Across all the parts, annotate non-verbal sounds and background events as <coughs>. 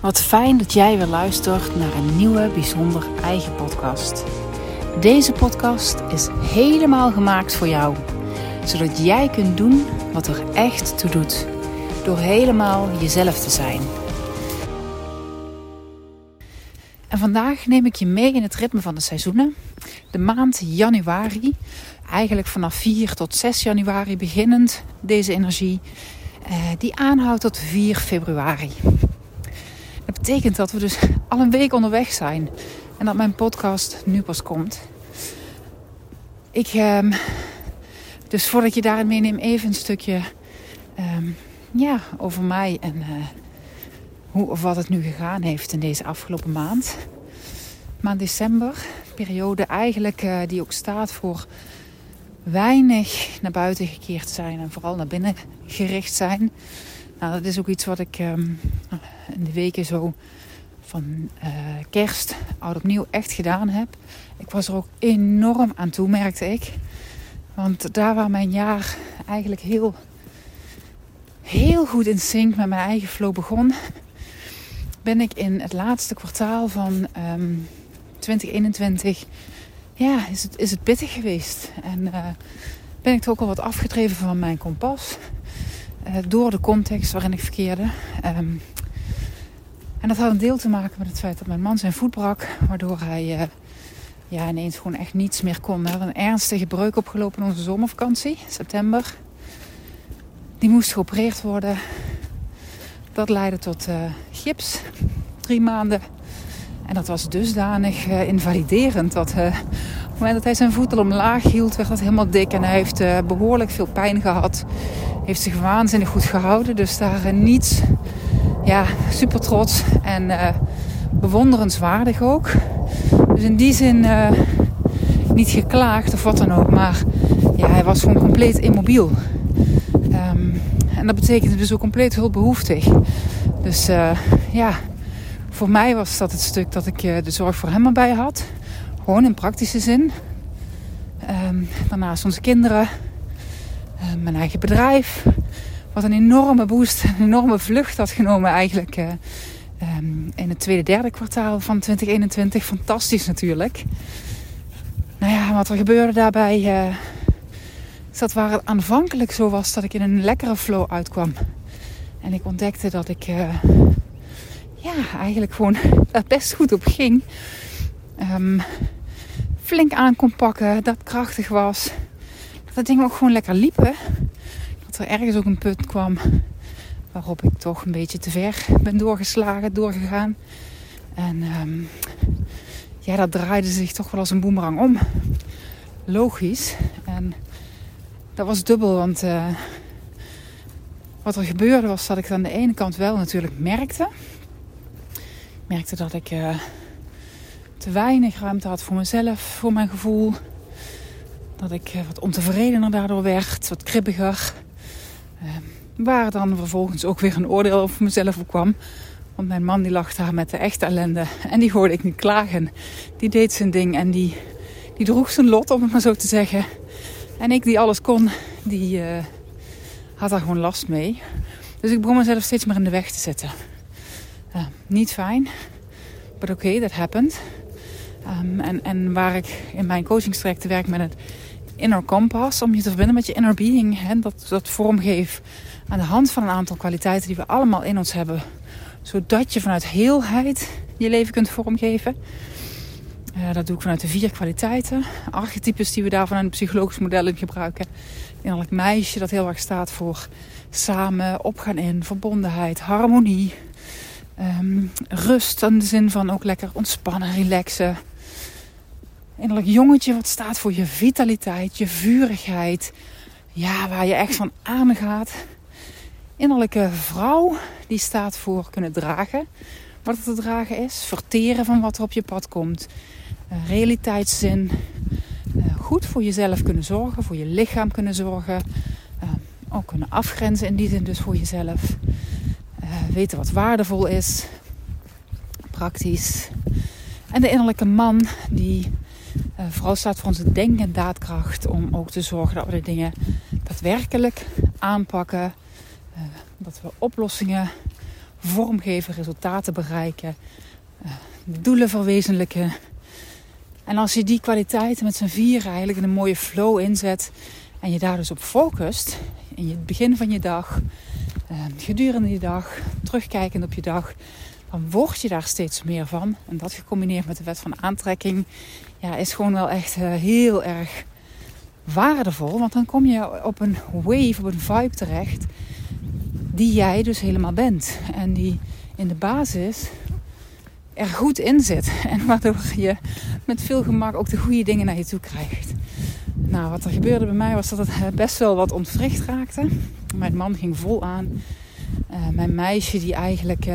Wat fijn dat jij weer luistert naar een nieuwe bijzonder eigen podcast. Deze podcast is helemaal gemaakt voor jou, zodat jij kunt doen wat er echt toe doet, door helemaal jezelf te zijn. En vandaag neem ik je mee in het ritme van de seizoenen. De maand januari, eigenlijk vanaf 4 tot 6 januari beginnend deze energie, eh, die aanhoudt tot 4 februari. Dat betekent dat we dus <laughs> al een week onderweg zijn en dat mijn podcast nu pas komt. Ik, ehm, dus voordat je daarin meeneemt, even een stukje ehm, ja, over mij en uh, hoe of wat het nu gegaan heeft in deze afgelopen maand. Maand december, periode eigenlijk uh, die ook staat voor weinig naar buiten gekeerd zijn en vooral naar binnen gericht zijn. Nou, dat is ook iets wat ik um, in de weken zo van uh, kerst, oud opnieuw, echt gedaan heb. Ik was er ook enorm aan toe, merkte ik. Want daar waar mijn jaar eigenlijk heel, heel goed in sync met mijn eigen flow begon, ben ik in het laatste kwartaal van um, 2021, ja, is het, is het pittig geweest. En uh, ben ik toch ook al wat afgedreven van mijn kompas. Uh, door de context waarin ik verkeerde. Um, en dat had een deel te maken met het feit dat mijn man zijn voet brak. Waardoor hij uh, ja, ineens gewoon echt niets meer kon. Hij had een ernstige breuk opgelopen in onze zomervakantie, september. Die moest geopereerd worden. Dat leidde tot uh, gips. Drie maanden. En dat was dusdanig uh, invaliderend dat op het moment dat hij zijn voet al omlaag hield, werd dat helemaal dik. En hij heeft behoorlijk veel pijn gehad. Heeft zich waanzinnig goed gehouden. Dus daar niets ja, super trots en uh, bewonderenswaardig ook. Dus in die zin uh, niet geklaagd of wat dan ook, maar ja, hij was gewoon compleet immobiel. Um, en dat betekende dus ook compleet hulpbehoeftig. Dus uh, ja, voor mij was dat het stuk dat ik de zorg voor hem erbij had. Gewoon in praktische zin. Um, daarnaast onze kinderen, mijn eigen bedrijf wat een enorme boost, een enorme vlucht had genomen eigenlijk uh, um, in het tweede, derde kwartaal van 2021. Fantastisch natuurlijk. Nou ja, wat er gebeurde daarbij uh, is dat waar het aanvankelijk zo was dat ik in een lekkere flow uitkwam. En ik ontdekte dat ik uh, ja, eigenlijk gewoon er best goed op ging. Um, flink aan kon pakken, dat krachtig was. Dat dingen ook gewoon lekker liepen er ergens ook een punt kwam waarop ik toch een beetje te ver ben doorgeslagen, doorgegaan. En um, ja, dat draaide zich toch wel als een boemerang om. Logisch. En dat was dubbel, want uh, wat er gebeurde was dat ik aan de ene kant wel natuurlijk merkte. Ik merkte dat ik uh, te weinig ruimte had voor mezelf, voor mijn gevoel. Dat ik uh, wat ontevredener daardoor werd, wat kribbiger. Uh, waar dan vervolgens ook weer een oordeel over mezelf kwam. Want mijn man die lag daar met de echte ellende. En die hoorde ik niet klagen. Die deed zijn ding en die, die droeg zijn lot, om het maar zo te zeggen. En ik die alles kon, die uh, had daar gewoon last mee. Dus ik begon mezelf steeds meer in de weg te zetten. Uh, niet fijn. But oké, okay, that. Um, en, en waar ik in mijn coachingstrajecten werk met het inner compass. Om je te verbinden met je inner being. Hè, dat, dat vormgeef aan de hand van een aantal kwaliteiten die we allemaal in ons hebben. Zodat je vanuit heelheid je leven kunt vormgeven. Uh, dat doe ik vanuit de vier kwaliteiten. Archetypes die we daarvan in het psychologisch model in gebruiken. Innerlijk meisje dat heel erg staat voor samen, opgaan in, verbondenheid, harmonie. Um, rust in de zin van ook lekker ontspannen, relaxen innerlijk jongetje wat staat voor je vitaliteit, je vurigheid. Ja, waar je echt van aangaat. Innerlijke vrouw die staat voor kunnen dragen wat er te dragen is. Verteren van wat er op je pad komt. Realiteitszin. Uh, goed voor jezelf kunnen zorgen, voor je lichaam kunnen zorgen. Uh, ook kunnen afgrenzen in die zin dus voor jezelf. weten wat waardevol is. Praktisch. En de innerlijke man die uh, vooral staat voor onze denk- en daadkracht om ook te zorgen dat we de dingen daadwerkelijk aanpakken. Uh, dat we oplossingen vormgeven, resultaten bereiken, uh, doelen verwezenlijken. En als je die kwaliteiten met z'n vier eigenlijk in een mooie flow inzet en je daar dus op focust in het begin van je dag, gedurende je dag, terugkijkend op je dag, dan word je daar steeds meer van. En dat gecombineerd met de wet van aantrekking, ja, is gewoon wel echt uh, heel erg waardevol. Want dan kom je op een wave, op een vibe terecht, die jij dus helemaal bent. En die in de basis er goed in zit. <laughs> En waardoor je met veel gemak ook de goede dingen naar je toe krijgt. Nou, wat er gebeurde bij mij was dat het best wel wat ontwricht raakte. Mijn man ging vol aan. Uh, mijn meisje die eigenlijk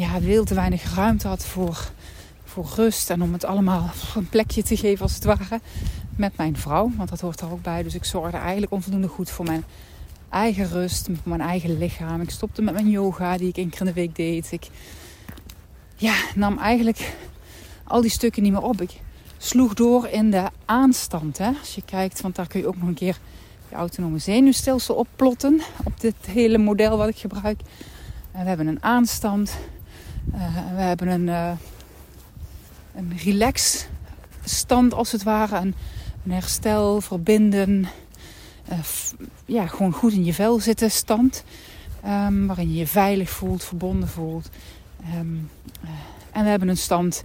ja, veel te weinig ruimte had voor, voor rust. En om het allemaal <laughs> een plekje te geven als het ware. Met mijn vrouw, want dat hoort er ook bij. Dus ik zorgde eigenlijk onvoldoende goed voor mijn eigen rust. Voor mijn eigen lichaam. Ik stopte met mijn yoga die ik één keer in de week deed. Ik ja, nam eigenlijk al die stukken niet meer op. Ik sloeg door in de aanstand. Hè? Als je kijkt, want daar kun je ook nog een keer je autonome zenuwstelsel op plotten. Op dit hele model wat ik gebruik. En we hebben een aanstand. Uh, we hebben een, uh, een relax stand als het ware. Een, herstel, verbinden. Uh, ja, gewoon goed in je vel zitten stand. Um, waarin je je veilig voelt, verbonden voelt. Um, en we hebben een stand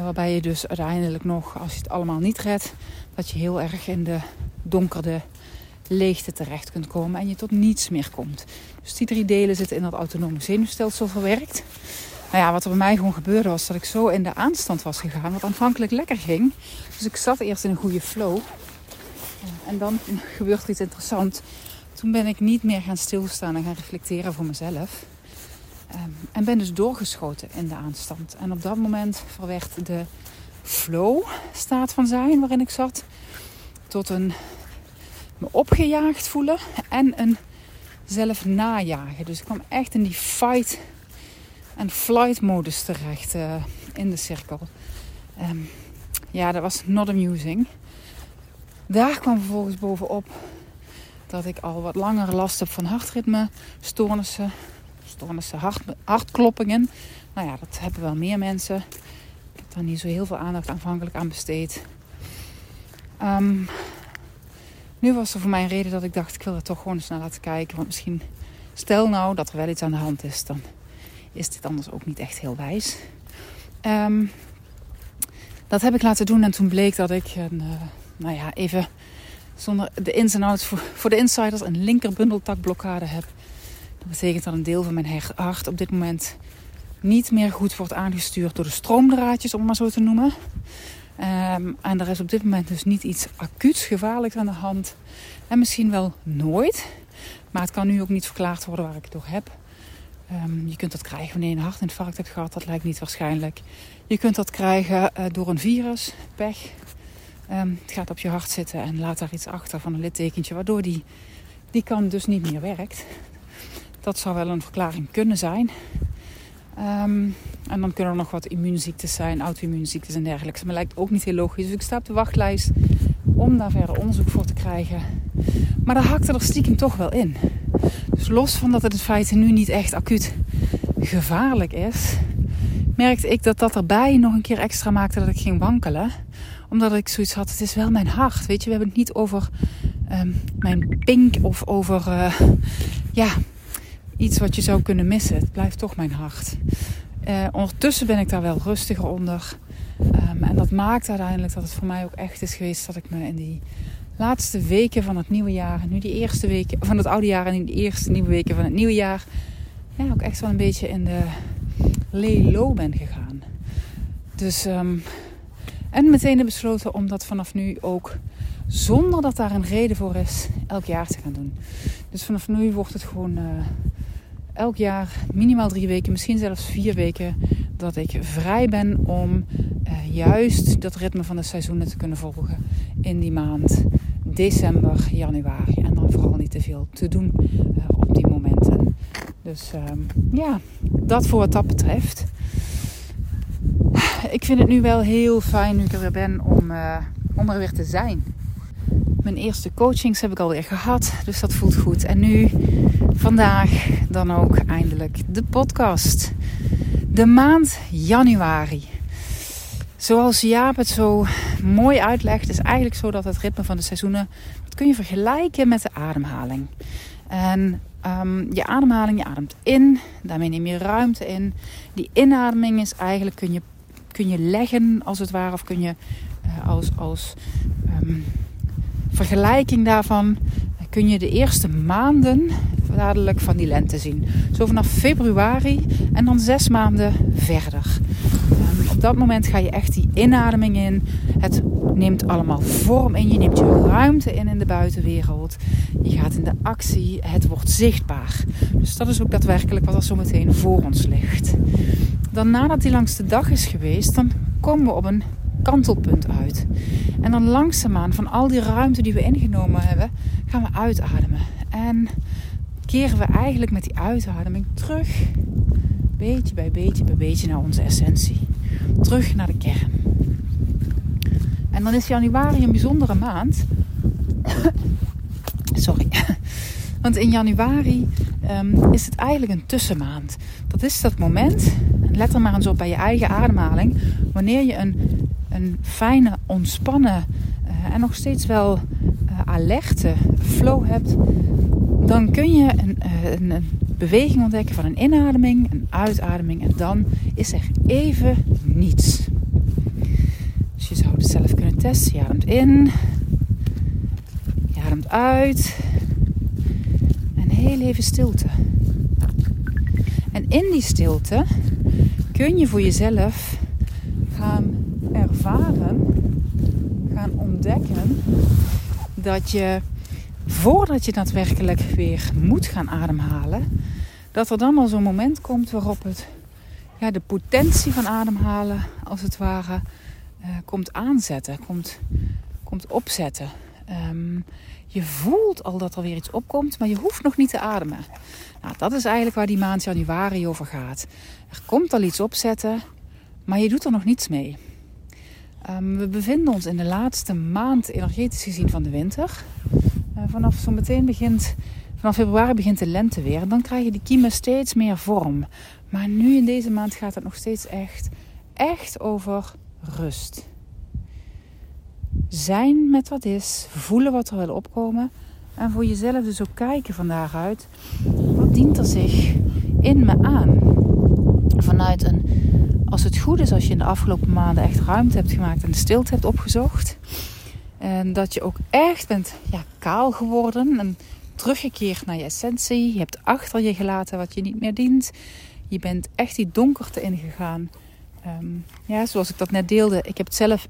waarbij je dus uiteindelijk nog, als je het allemaal niet redt, dat je heel erg in de donkerde leegte terecht kunt komen en je tot niets meer komt. Dus die drie delen zitten in dat autonome zenuwstelsel verwerkt. Nou ja, wat er bij mij gewoon gebeurde was dat ik zo in de aanstand was gegaan, wat aanvankelijk lekker ging. Dus ik zat eerst in een goede flow. En dan gebeurt iets interessants. Toen ben ik niet meer gaan stilstaan en gaan reflecteren voor mezelf. Um, en ben dus doorgeschoten in de aanstand. En op dat moment verwerd de flow staat van zijn waarin ik zat tot een me opgejaagd voelen en een zelf najagen. Dus ik kwam echt in die fight en flight modus terecht uh, in de cirkel. Um, ja, dat was not amusing. Daar kwam vervolgens bovenop dat ik al wat langer last heb van hartritme, stoornissen, stoornissen, hart, hartkloppingen. Nou ja, dat hebben wel meer mensen. Ik heb daar niet zo heel veel aandacht aanvankelijk aan besteed. Um, nu was er voor mij een reden dat ik dacht, ik wil er toch gewoon eens naar laten kijken. Want misschien, stel nou dat er wel iets aan de hand is, dan is dit anders ook niet echt heel wijs. Um, dat heb ik laten doen en toen bleek dat ik, een, uh, nou ja, even zonder de ins en outs voor, de insiders, een linkerbundeltakblokkade heb. Dat betekent dat een deel van mijn hart op dit moment niet meer goed wordt aangestuurd door de stroomdraadjes, om het maar zo te noemen. Um, en er is op dit moment dus niet iets acuuts gevaarlijks aan de hand. En misschien wel nooit. Maar het kan nu ook niet verklaard worden waar ik het door heb. Um, je kunt dat krijgen wanneer je een hartinfarct hebt gehad. Dat lijkt niet waarschijnlijk. Je kunt dat krijgen uh, door een virus, pech. Um, het gaat op je hart zitten en laat daar iets achter van een littekentje. Waardoor die, die kan dus niet meer werkt. Dat zou wel een verklaring kunnen zijn. Um, en dan kunnen er nog wat immuunziektes zijn, auto-immuunziektes en dergelijke. Maar lijkt ook niet heel logisch. Dus ik sta op de wachtlijst om daar verder onderzoek voor te krijgen. Maar daar hakte er stiekem toch wel in. Dus los van dat het in feite nu niet echt acuut gevaarlijk is, merkte ik dat dat erbij nog een keer extra maakte dat ik ging wankelen. Omdat ik zoiets had, het is wel mijn hart. Weet je, we hebben het niet over um, mijn pink of over uh, ja, iets wat je zou kunnen missen. Het blijft toch mijn hart. Uh, ondertussen ben ik daar wel rustiger onder. Um, en dat maakt uiteindelijk dat het voor mij ook echt is geweest dat ik me in die laatste weken van het nieuwe jaar, nu die eerste weken van het oude jaar en de eerste nieuwe weken van het nieuwe jaar, ja, ook echt wel een beetje in de lay low ben gegaan. Dus, um, en meteen besloten om dat vanaf nu ook, zonder dat daar een reden voor is, elk jaar te gaan doen. Dus vanaf nu wordt het gewoon uh, elk jaar minimaal drie weken, misschien zelfs vier weken, dat ik vrij ben om uh, juist dat ritme van de seizoenen te kunnen volgen in die maand december, januari. En dan vooral niet te veel te doen uh, op die momenten. Dus um, ja, dat voor wat dat betreft. Ik vind het nu wel heel fijn nu ik er weer ben om, uh, om er weer te zijn. Mijn eerste coachings heb ik alweer gehad, dus dat voelt goed. En nu, vandaag, dan ook eindelijk de podcast. De maand januari. Zoals Jaap het zo mooi uitlegt, is eigenlijk zo dat het ritme van de seizoenen, dat kun je vergelijken met de ademhaling. En um, je ademhaling, je ademt in, daarmee neem je ruimte in. Die inademing is eigenlijk, kun je, kun je leggen als het ware, of kun je uh, als, als um, vergelijking daarvan kun je de eerste maanden dadelijk van die lente zien. Zo vanaf februari en dan zes maanden verder. Um, op dat moment ga je echt die inademing in. Het neemt allemaal vorm in. Je neemt je ruimte in in de buitenwereld. Je gaat in de actie. Het wordt zichtbaar. Dus dat is ook daadwerkelijk wat er zo meteen voor ons ligt. Dan nadat die langste dag is geweest, dan komen we op een kantelpunt uit. En dan langzaamaan van al die ruimte die we ingenomen hebben, gaan we uitademen. En keren we eigenlijk met die uitademing terug, beetje bij beetje bij beetje, naar onze essentie. Terug naar de kern. En dan is januari een bijzondere maand. <coughs> Sorry. <coughs> Want in januari um, is het eigenlijk een tussenmaand. Dat is dat moment, let er maar eens op bij je eigen ademhaling, wanneer je een een fijne, ontspannen uh, en nog steeds wel uh, alerte flow hebt, dan kun je een, uh, een, een, beweging ontdekken van een inademing, een uitademing en dan is er even niets. Dus je zou het zelf kunnen testen. Je ademt in, je ademt uit en heel even stilte. En in die stilte kun je voor jezelf gaan ervaren, gaan ontdekken dat je voordat je daadwerkelijk weer moet gaan ademhalen, dat er dan al zo'n moment komt waarop het, ja, de potentie van ademhalen, als het ware, uh, komt aanzetten, komt, komt opzetten. Um, je voelt al dat er weer iets opkomt, maar je hoeft nog niet te ademen. Nou, dat is eigenlijk waar die maand januari over gaat. Er komt al iets opzetten, maar je doet er nog niets mee. Um, we bevinden ons in de laatste maand energetisch gezien van de winter. Uh, vanaf zo meteen begint, vanaf februari begint de lente weer. Dan krijgen die kiemen steeds meer vorm. Maar nu in deze maand gaat het nog steeds echt, echt over rust. Zijn met wat is, voelen wat er wil opkomen. En voor jezelf dus ook kijken van daaruit. Wat dient er zich in me aan? Vanuit een als het goed is, als je in de afgelopen maanden echt ruimte hebt gemaakt en de stilte hebt opgezocht. En dat je ook echt bent ja, kaal geworden en teruggekeerd naar je essentie. Je hebt achter je gelaten wat je niet meer dient. Je bent echt die donkerte ingegaan. Um, ja, zoals ik dat net deelde. Ik heb het zelf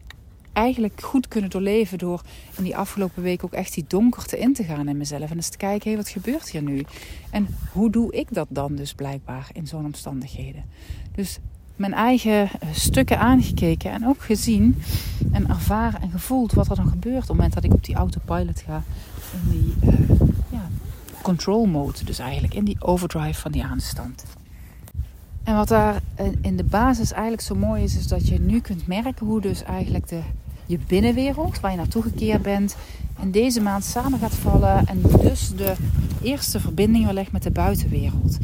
eigenlijk goed kunnen doorleven door in die afgelopen week ook echt die donkerte in te gaan in mezelf. En eens te kijken, hé, wat gebeurt hier nu? En hoe doe ik dat dan dus blijkbaar in zo'n omstandigheden? Dus mijn eigen eh, stukken aangekeken en ook gezien en ervaren en gevoeld wat er dan gebeurt op het moment dat ik op die autopilot ga. In die uh, ja, control mode, dus eigenlijk in die overdrive van die aanstand. En wat daar in de basis eigenlijk zo mooi is, is dat je nu kunt merken hoe dus eigenlijk de, je binnenwereld, waar je naartoe gekeerd bent, in deze maand samen gaat vallen. En dus de eerste verbinding legt met de buitenwereld.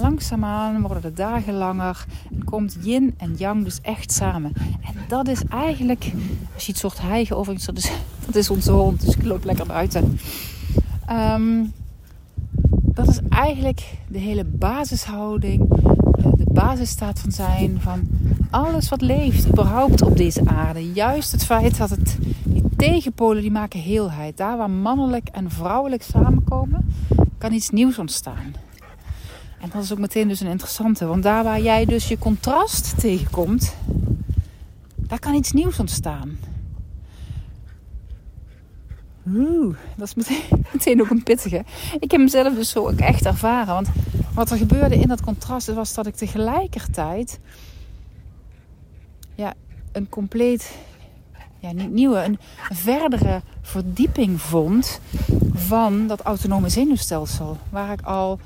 Langzaamaan worden de dagen langer en komt yin en yang dus echt samen. En dat is eigenlijk, als je het soort hijgen over iets, dat is, dat is onze hond, dus ik loop lekker buiten. Um, dat is eigenlijk de hele basishouding, de basisstaat van zijn van alles wat leeft überhaupt op deze aarde. Juist het feit dat het, die tegenpolen die maken heelheid. Daar waar mannelijk en vrouwelijk samenkomen, kan iets nieuws ontstaan. En dat is ook meteen dus een interessante. Want daar waar jij dus je contrast tegenkomt, daar kan iets nieuws ontstaan. Oeh, dat is <laughs> meteen, ook een pittige. Ik heb mezelf dus zo ook echt ervaren. Want wat er gebeurde in dat contrast was dat ik tegelijkertijd ja, een compleet, ja, niet nieuwe, een verdere verdieping vond van dat autonome zenuwstelsel. Waar ik al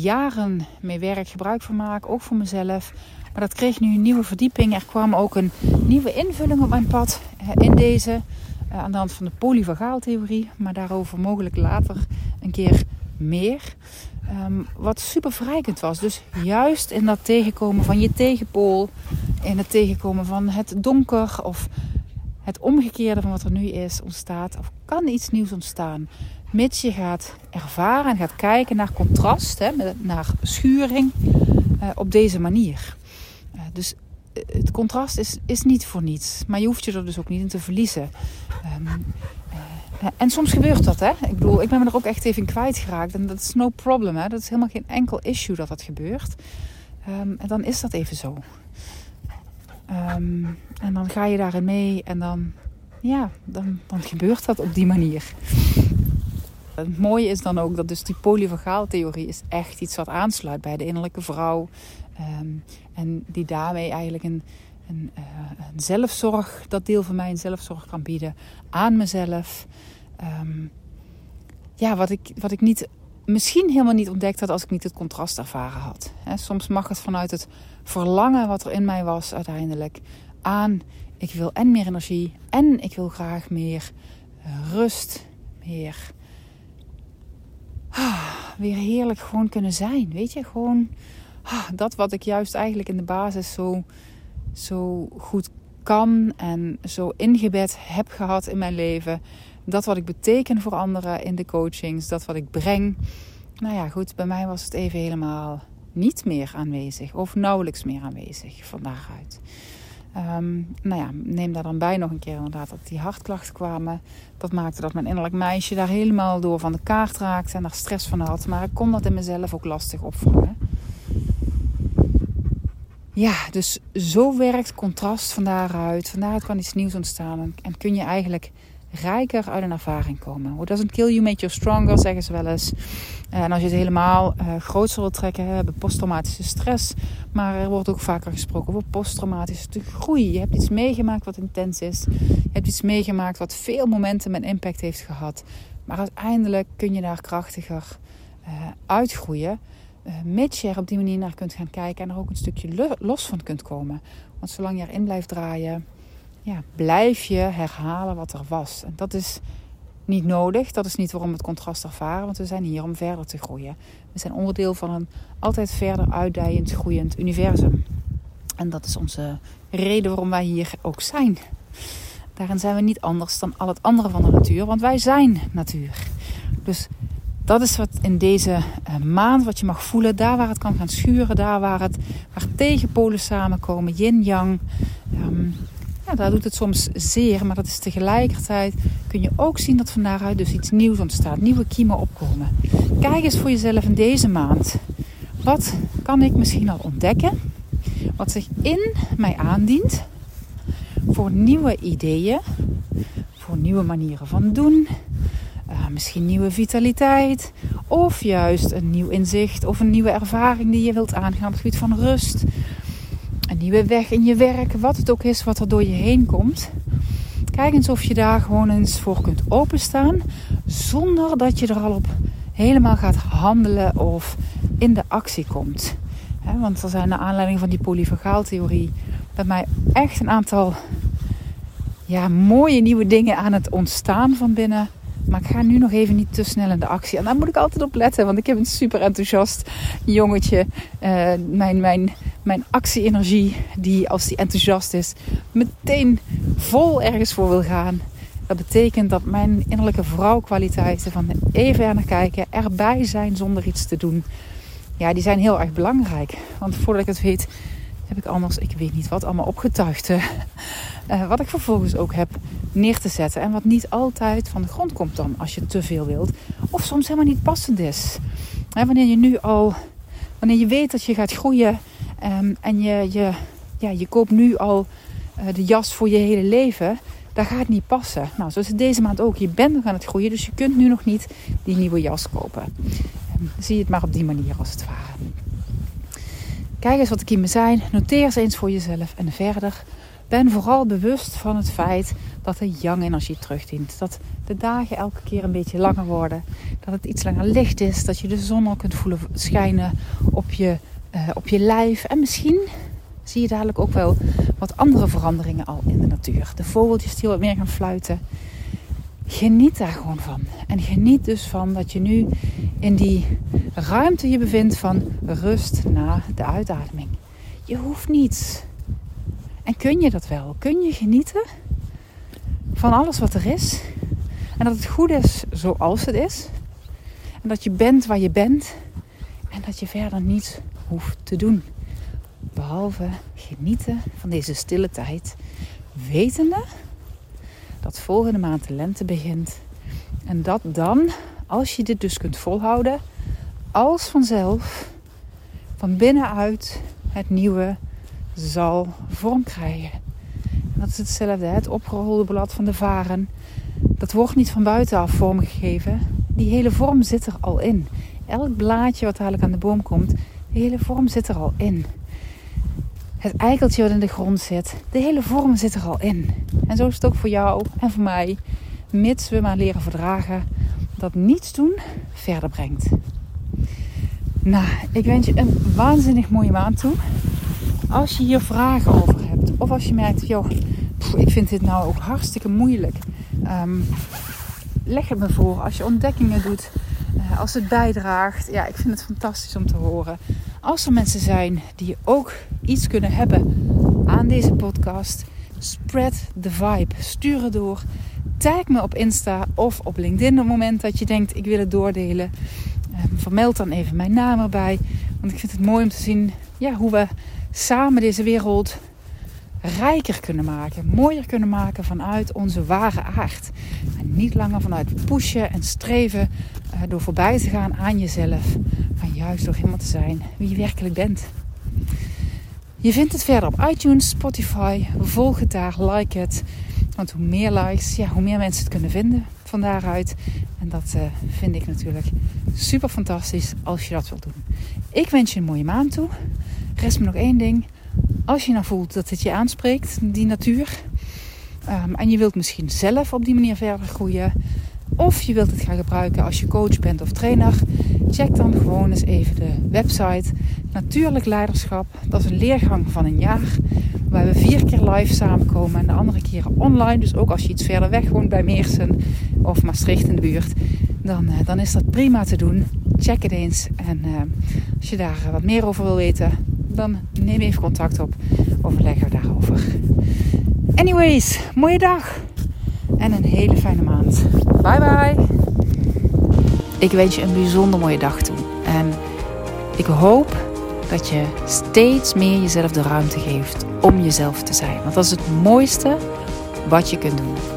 jaren mee werk, gebruik van maak, ook voor mezelf. Maar dat kreeg nu een nieuwe verdieping. Er kwam ook een nieuwe invulling op mijn pad eh, in deze uh, aan de hand van de polyvagaaltheorie. Maar daarover mogelijk later een keer meer. Um, wat super verrijkend was. Dus juist in dat tegenkomen van je tegenpool, in het tegenkomen van het donker of het omgekeerde van wat er nu is ontstaat, of kan iets nieuws ontstaan. Mits je gaat ervaren en gaat kijken naar contrast, hè, naar schuring uh, op deze manier. Uh, dus het contrast is, is niet voor niets, maar je hoeft je er dus ook niet in te verliezen. Um, en soms gebeurt dat, hè. Ik bedoel, ik ben me er ook echt even in kwijtgeraakt. En dat is no problem, hè. Dat is helemaal geen enkel issue dat dat gebeurt. Um, en dan is dat even zo. Um, en dan ga je daarin mee en dan, ja, dan, dan gebeurt dat op die manier. Het mooie is dan ook dat dus die polyvagaaltheorie is echt iets wat aansluit bij de innerlijke vrouw. Um, en die daarmee eigenlijk een, een, uh, een, zelfzorg, dat deel van mij een zelfzorg kan bieden aan mezelf. Um, ja, wat ik, wat ik niet, misschien helemaal niet ontdekt had als ik niet het contrast ervaren had. Soms mag het vanuit het verlangen wat er in mij was uiteindelijk aan. Ik wil en meer energie en ik wil graag meer uh, rust, meer weer heerlijk gewoon kunnen zijn. Weet je, gewoon ah, dat wat ik juist eigenlijk in de basis zo, zo goed kan en zo ingebed heb gehad in mijn leven. Dat wat ik beteken voor anderen in de coachings, dat wat ik breng. Nou ja, goed, bij mij was het even helemaal niet meer aanwezig of nauwelijks meer aanwezig van daaruit. Um, nou ja, neem daar dan bij nog een keer inderdaad dat die hartklachten kwamen. Dat maakte dat mijn innerlijk meisje daar helemaal door van de kaart raakte en daar stress van had. Maar ik kon dat in mezelf ook lastig opvangen. Ja, dus zo werkt contrast van daaruit. Van daaruit kan iets nieuws ontstaan. En kun je eigenlijk rijker uit een ervaring komen. What doesn't kill you, make you stronger, zeggen ze wel eens. En als je het helemaal uh, groter wilt trekken, hebben posttraumatische stress. Maar er wordt ook vaker gesproken over posttraumatische groei. Je hebt iets meegemaakt wat intens is. Je hebt iets meegemaakt wat veel momenten met impact heeft gehad. Maar uiteindelijk kun je daar krachtiger uh, uitgroeien. Uh, je er op die manier naar kunt gaan kijken en er ook een stukje los van kunt komen. Want zolang je erin blijft draaien, ja, blijf je herhalen wat er was. En dat is niet nodig. Dat is niet waarom het contrast ervaren, want we zijn hier om verder te groeien. We zijn onderdeel van een altijd verder uitdijend, groeiend universum. En dat is onze reden waarom wij hier ook zijn. Daarin zijn we niet anders dan al het andere van de natuur, want wij zijn natuur. Dus dat is wat in deze uh, maand wat je mag voelen. Daar waar het kan gaan schuren, daar waar, het, waar tegenpolen samenkomen, yin-yang. Um, ja, daar doet het soms zeer, maar dat is tegelijkertijd kun je ook zien dat van daaruit dus iets nieuws ontstaat, nieuwe kiemen opkomen. Kijk eens voor jezelf in deze maand. Wat kan ik misschien al ontdekken? Wat zich in mij aandient voor nieuwe ideeën, voor nieuwe manieren van doen, uh, misschien nieuwe vitaliteit, of juist een nieuw inzicht of een nieuwe ervaring die je wilt aangaan op het gebied van rust een nieuwe weg in je werk, wat het ook is wat er door je heen komt. Kijk eens of je daar gewoon eens voor kunt openstaan, zonder dat je er al op helemaal gaat handelen of in de actie komt. want er zijn naar aanleiding van die polyvagaaltheorie bij mij echt een aantal ja, mooie nieuwe dingen aan het ontstaan van binnen. Maar ik ga nu nog even niet te snel in de actie. En daar moet ik altijd op letten, want ik heb een super enthousiast jongetje. Uh, mijn, mijn, mijn actie-energie, die als die enthousiast is, meteen vol ergens voor wil gaan. Dat betekent dat mijn innerlijke vrouwkwaliteiten van even naar kijken, erbij zijn zonder iets te doen. Ja, die zijn heel erg belangrijk. Want voordat ik het weet, heb ik anders, ik weet niet wat, allemaal opgetuigd. Uh, wat ik vervolgens ook heb neer te zetten. En wat niet altijd van de grond komt dan als je te veel wilt. Of soms helemaal niet passend is. wanneer je nu al, wanneer je weet dat je gaat groeien um, en je, je, ja, je koopt nu al uh, de jas voor je hele leven. Dat gaat niet passen. Nou, zo is het deze maand ook. Je bent nog aan het groeien, dus je kunt nu nog niet die nieuwe jas kopen. Um, zie het maar op die manier als het ware. Kijk eens wat de kiemen zijn. Noteer ze eens voor jezelf. En verder ben vooral bewust van het feit dat de yang-energie terugdient. Dat de dagen elke keer een beetje langer worden. Dat het iets langer licht is. Dat je de zon al kunt voelen schijnen op je, uh, op je lijf. En misschien zie je dadelijk ook wel wat andere veranderingen al in de natuur. De vogeltjes die wat meer gaan fluiten. geniet daar gewoon van. En geniet dus van dat je nu in die ruimte je bevindt van rust na de uitademing. Je hoeft niets. En kun je dat wel? Kun je genieten van alles wat er is? En dat het goed is zoals het is. En dat je bent waar je bent. En dat je verder niets hoeft te doen. Behalve genieten van deze stille tijd. Wetende dat volgende maand de lente begint. En dat dan, als je dit dus kunt volhouden, als vanzelf van binnenuit het nieuwe zal vorm krijgen. En dat is hetzelfde, het opgerolde blad van de varen. Dat wordt niet van buitenaf vormgegeven. Die hele vorm zit er al in. Elk blaadje wat eigenlijk aan de boom komt, de hele vorm zit er al in. Het eikeltje wat in de grond zit, de hele vorm zit er al in. En zo is het ook voor jou en voor mij, mits we maar leren verdragen dat niets doen verder brengt. Nou, ik wens je een waanzinnig mooie maand toe. Als je hier vragen over hebt, of als je merkt, joh, ik vind dit nou ook hartstikke moeilijk. Um, leg het me voor. Als je ontdekkingen doet, uh, als het bijdraagt. Ja, ik vind het fantastisch om te horen. Als er mensen zijn die ook iets kunnen hebben aan deze podcast, spread the vibe. Stuur het door. Tag me op Insta of op LinkedIn op het moment dat je denkt ik wil het doordelen. Um, vermeld dan even mijn naam erbij. Want ik vind het mooi om te zien ja, hoe we samen deze wereld rijker kunnen maken, mooier kunnen maken vanuit onze ware aard. En niet langer vanuit pushen en streven uh, door voorbij te gaan aan jezelf, maar juist door helemaal te zijn wie je werkelijk bent. Je vindt het verder op iTunes, Spotify. Volg het daar, like het. Want hoe meer likes, ja, hoe meer mensen het kunnen vinden van daaruit. En dat uh, vind ik natuurlijk super fantastisch als je dat wilt doen. Ik wens je een mooie maand toe. Rest me nog één ding. Als je nou voelt dat het je aanspreekt, die natuur. Um, en je wilt misschien zelf op die manier verder groeien. Of je wilt het gaan gebruiken als je coach bent of trainer. Check dan gewoon eens even de website. Natuurlijk Leiderschap. Dat is een leergang van een jaar. Waar we vier keer live samenkomen en de andere keren online. Dus ook als je iets verder weg woont bij Meersen of Maastricht in de buurt. Dan, uh, dan is dat prima te doen. Check het eens. En uh, als je daar wat meer over wil weten, dan neem even contact op. Overleggen we daarover. Anyways, mooie dag. En een hele fijne maand. Bye bye. Ik wens je een bijzonder mooie dag toe. En ik hoop dat je steeds meer jezelf de ruimte geeft om jezelf te zijn. Want dat is het mooiste wat je kunt doen.